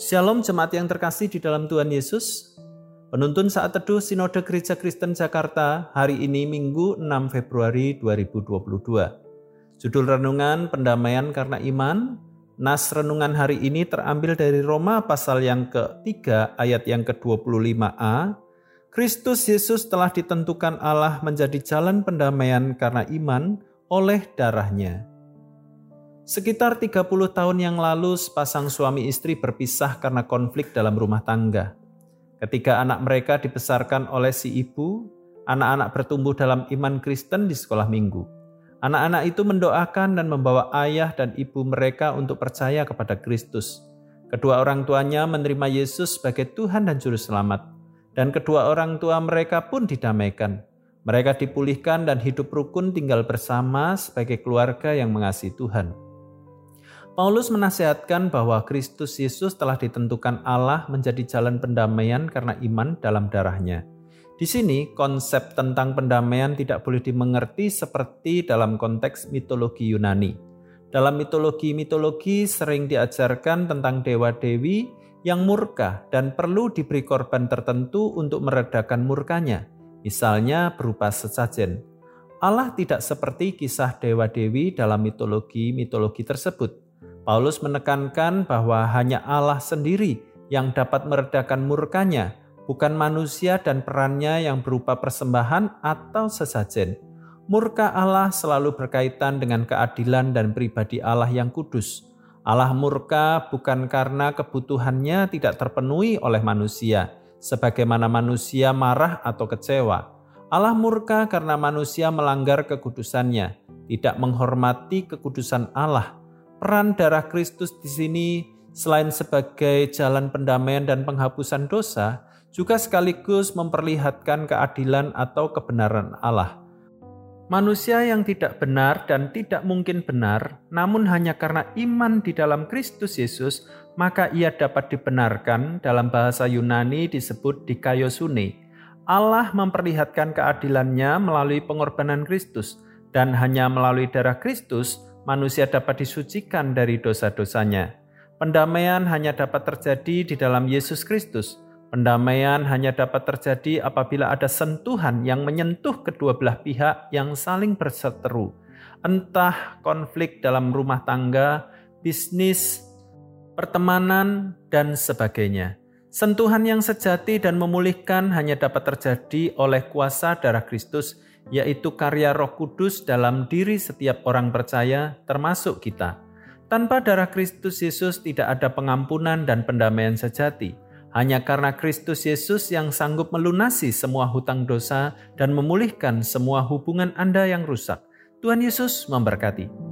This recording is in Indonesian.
Shalom jemaat yang terkasih di dalam Tuhan Yesus. Penuntun saat teduh Sinode Gereja Kristen Jakarta hari ini Minggu 6 Februari 2022. Judul renungan Pendamaian karena Iman. Nas renungan hari ini terambil dari Roma pasal yang ke-3 ayat yang ke-25a. Kristus Yesus telah ditentukan Allah menjadi jalan pendamaian karena iman oleh darahnya. Sekitar 30 tahun yang lalu, sepasang suami istri berpisah karena konflik dalam rumah tangga. Ketika anak mereka dibesarkan oleh si ibu, anak-anak bertumbuh dalam iman Kristen di sekolah minggu. Anak-anak itu mendoakan dan membawa ayah dan ibu mereka untuk percaya kepada Kristus. Kedua orang tuanya menerima Yesus sebagai Tuhan dan Juru Selamat, dan kedua orang tua mereka pun didamaikan. Mereka dipulihkan dan hidup rukun tinggal bersama sebagai keluarga yang mengasihi Tuhan. Paulus menasihatkan bahwa Kristus Yesus telah ditentukan Allah menjadi jalan pendamaian karena iman dalam darahnya. Di sini konsep tentang pendamaian tidak boleh dimengerti seperti dalam konteks mitologi Yunani. Dalam mitologi-mitologi sering diajarkan tentang dewa-dewi yang murka dan perlu diberi korban tertentu untuk meredakan murkanya, misalnya berupa sesajen. Allah tidak seperti kisah dewa-dewi dalam mitologi-mitologi tersebut. Paulus menekankan bahwa hanya Allah sendiri yang dapat meredakan murkanya, bukan manusia dan perannya yang berupa persembahan atau sesajen. Murka Allah selalu berkaitan dengan keadilan dan pribadi Allah yang kudus. Allah murka bukan karena kebutuhannya tidak terpenuhi oleh manusia, sebagaimana manusia marah atau kecewa. Allah murka karena manusia melanggar kekudusannya, tidak menghormati kekudusan Allah, peran darah Kristus di sini selain sebagai jalan pendamaian dan penghapusan dosa, juga sekaligus memperlihatkan keadilan atau kebenaran Allah. Manusia yang tidak benar dan tidak mungkin benar, namun hanya karena iman di dalam Kristus Yesus, maka ia dapat dibenarkan dalam bahasa Yunani disebut dikaiosune. Allah memperlihatkan keadilannya melalui pengorbanan Kristus, dan hanya melalui darah Kristus, manusia dapat disucikan dari dosa-dosanya. Pendamaian hanya dapat terjadi di dalam Yesus Kristus. Pendamaian hanya dapat terjadi apabila ada sentuhan yang menyentuh kedua belah pihak yang saling berseteru. Entah konflik dalam rumah tangga, bisnis, pertemanan, dan sebagainya. Sentuhan yang sejati dan memulihkan hanya dapat terjadi oleh kuasa darah Kristus yaitu karya Roh Kudus dalam diri setiap orang percaya, termasuk kita. Tanpa darah Kristus Yesus tidak ada pengampunan dan pendamaian sejati. Hanya karena Kristus Yesus yang sanggup melunasi semua hutang dosa dan memulihkan semua hubungan Anda yang rusak. Tuhan Yesus memberkati.